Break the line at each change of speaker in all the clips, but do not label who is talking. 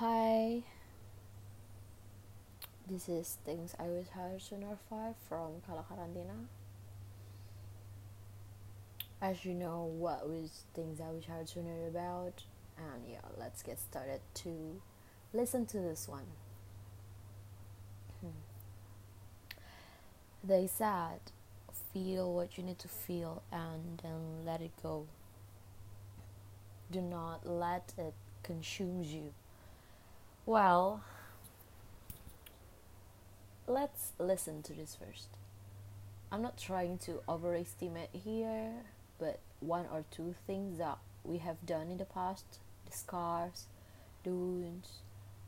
Hi, this is Things I Wish I Heard Sooner 5 from Kala Karantina. As you know, what was Things I Wish I Heard Sooner about? And yeah, let's get started to listen to this one. Hmm. They said, feel what you need to feel and then let it go. Do not let it consume you well, let's listen to this first. I'm not trying to overestimate here, but one or two things that we have done in the past, the scars, the wounds,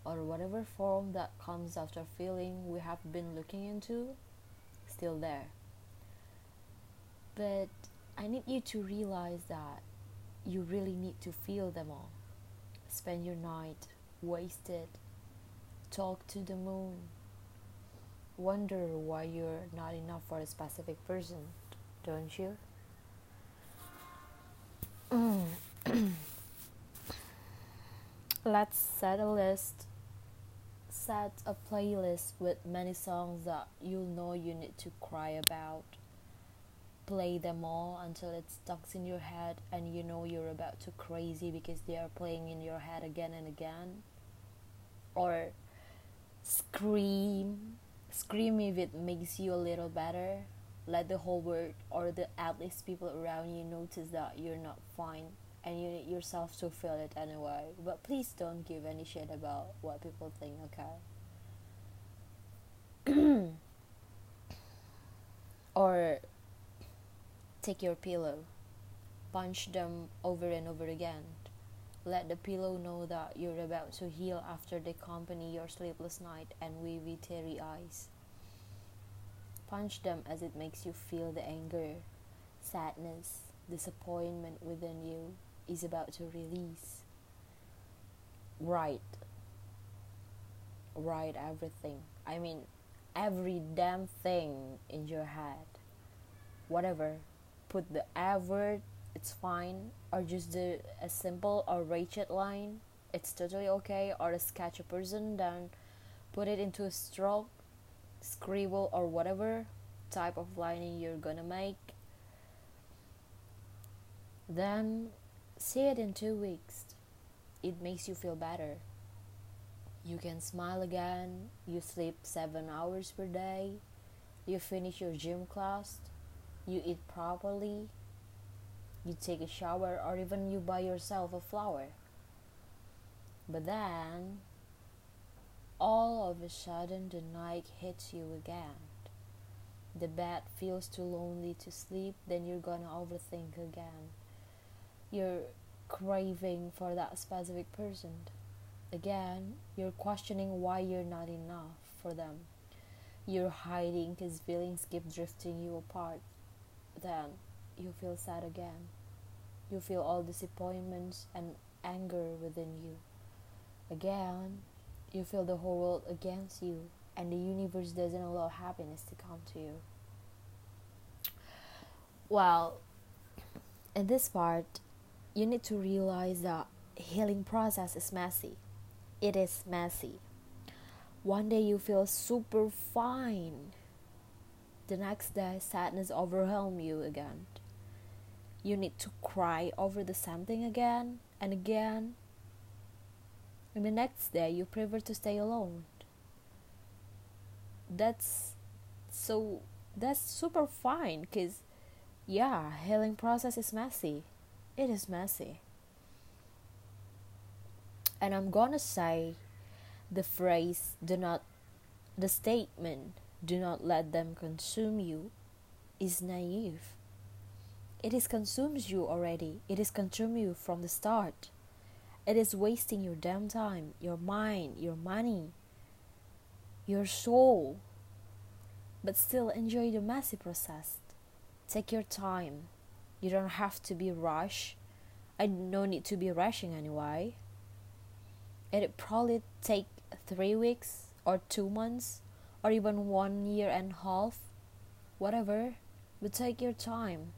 or whatever form that comes after feeling we have been looking into, still there. But I need you to realize that you really need to feel them all. Spend your night wasted. Talk to the moon. Wonder why you're not enough for a specific person, don't you? Mm. Let's set a list. Set a playlist with many songs that you know you need to cry about. Play them all until it stuck in your head and you know you're about to crazy because they are playing in your head again and again? Or scream scream if it makes you a little better? Let the whole world or the at least people around you notice that you're not fine and you need yourself to feel it anyway. But please don't give any shit about what people think okay or take your pillow punch them over and over again let the pillow know that you're about to heal after the company your sleepless night and weavy teary eyes. Punch them as it makes you feel the anger, sadness, disappointment within you is about to release. Write. Write everything. I mean, every damn thing in your head. Whatever. Put the F it's fine or just do a simple or ratchet line it's totally okay or a sketch a person then put it into a stroke scribble or whatever type of lining you're gonna make. Then see it in two weeks. It makes you feel better. You can smile again you sleep seven hours per day you finish your gym class you eat properly you take a shower, or even you buy yourself a flower. But then, all of a sudden, the night hits you again. The bed feels too lonely to sleep, then you're gonna overthink again. You're craving for that specific person. Again, you're questioning why you're not enough for them. You're hiding because feelings keep drifting you apart. Then you feel sad again. You feel all disappointments and anger within you. Again, you feel the whole world against you, and the universe doesn't allow happiness to come to you. Well, in this part, you need to realize that healing process is messy. It is messy. One day you feel super fine. The next day sadness overwhelm you again you need to cry over the same thing again and again. And the next day, you prefer to stay alone. That's so, that's super fine because, yeah, healing process is messy. It is messy. And I'm gonna say the phrase, do not, the statement, do not let them consume you, is naive it is consumes you already. It is consumed you from the start. It is wasting your damn time, your mind, your money, your soul. But still enjoy the messy process. Take your time. You don't have to be rushed. I no need to be rushing anyway. It probably take three weeks or two months or even one year and a half, whatever. But take your time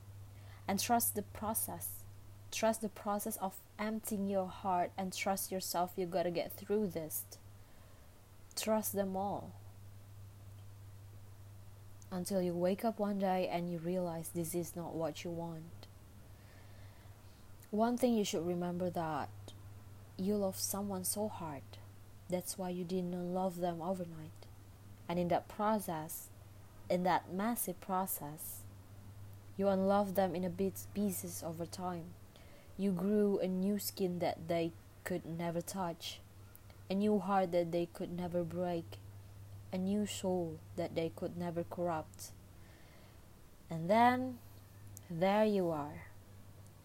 and trust the process. Trust the process of emptying your heart and trust yourself you gotta get through this. Trust them all. Until you wake up one day and you realize this is not what you want. One thing you should remember that you love someone so hard. That's why you didn't love them overnight. And in that process, in that massive process, you unloved them in a bit pieces over time. You grew a new skin that they could never touch, a new heart that they could never break, a new soul that they could never corrupt. And then, there you are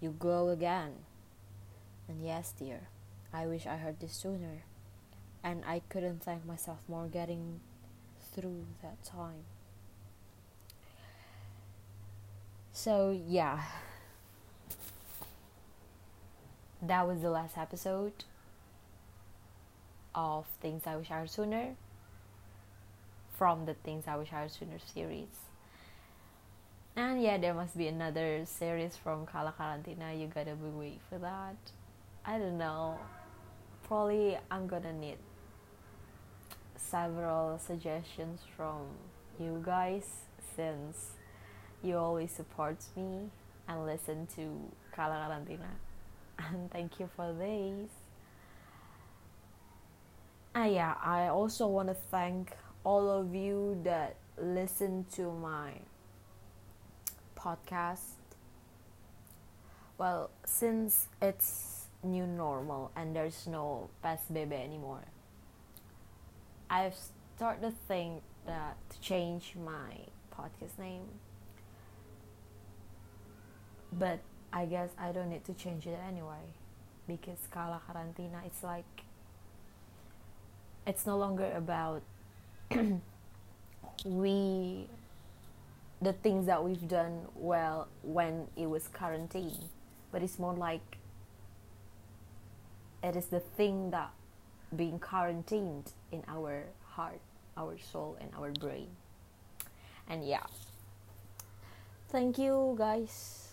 you glow again. And yes, dear, I wish I heard this sooner. And I couldn't thank myself more getting through that time. So, yeah. That was the last episode of Things I Wish I Heard Sooner from the Things I Wish I Heard Sooner series. And yeah, there must be another series from Kala Karantina. You gotta be wait for that. I don't know. Probably I'm gonna need several suggestions from you guys since you always support me and listen to Kala Karantina. And thank you for this. And yeah, I also want to thank all of you that listen to my podcast. Well, since it's new normal and there's no PSBB anymore, I've started to think that to change my podcast name. But I guess I don't need to change it anyway because Kala Karantina it's like it's no longer about we the things that we've done well when it was quarantine but it's more like it is the thing that being quarantined in our heart our soul and our brain. And yeah. Thank you guys